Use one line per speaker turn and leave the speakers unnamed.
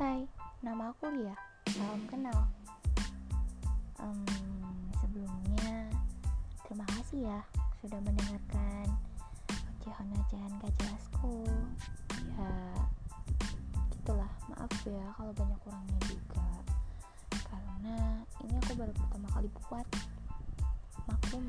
Hai, nama aku Lia. Salam kenal. Um, sebelumnya, terima kasih ya sudah mendengarkan ocehan-ocehan gak jelasku. Ya, gitulah. Maaf ya kalau banyak kurangnya juga. Karena ini aku baru pertama kali buat. Maklum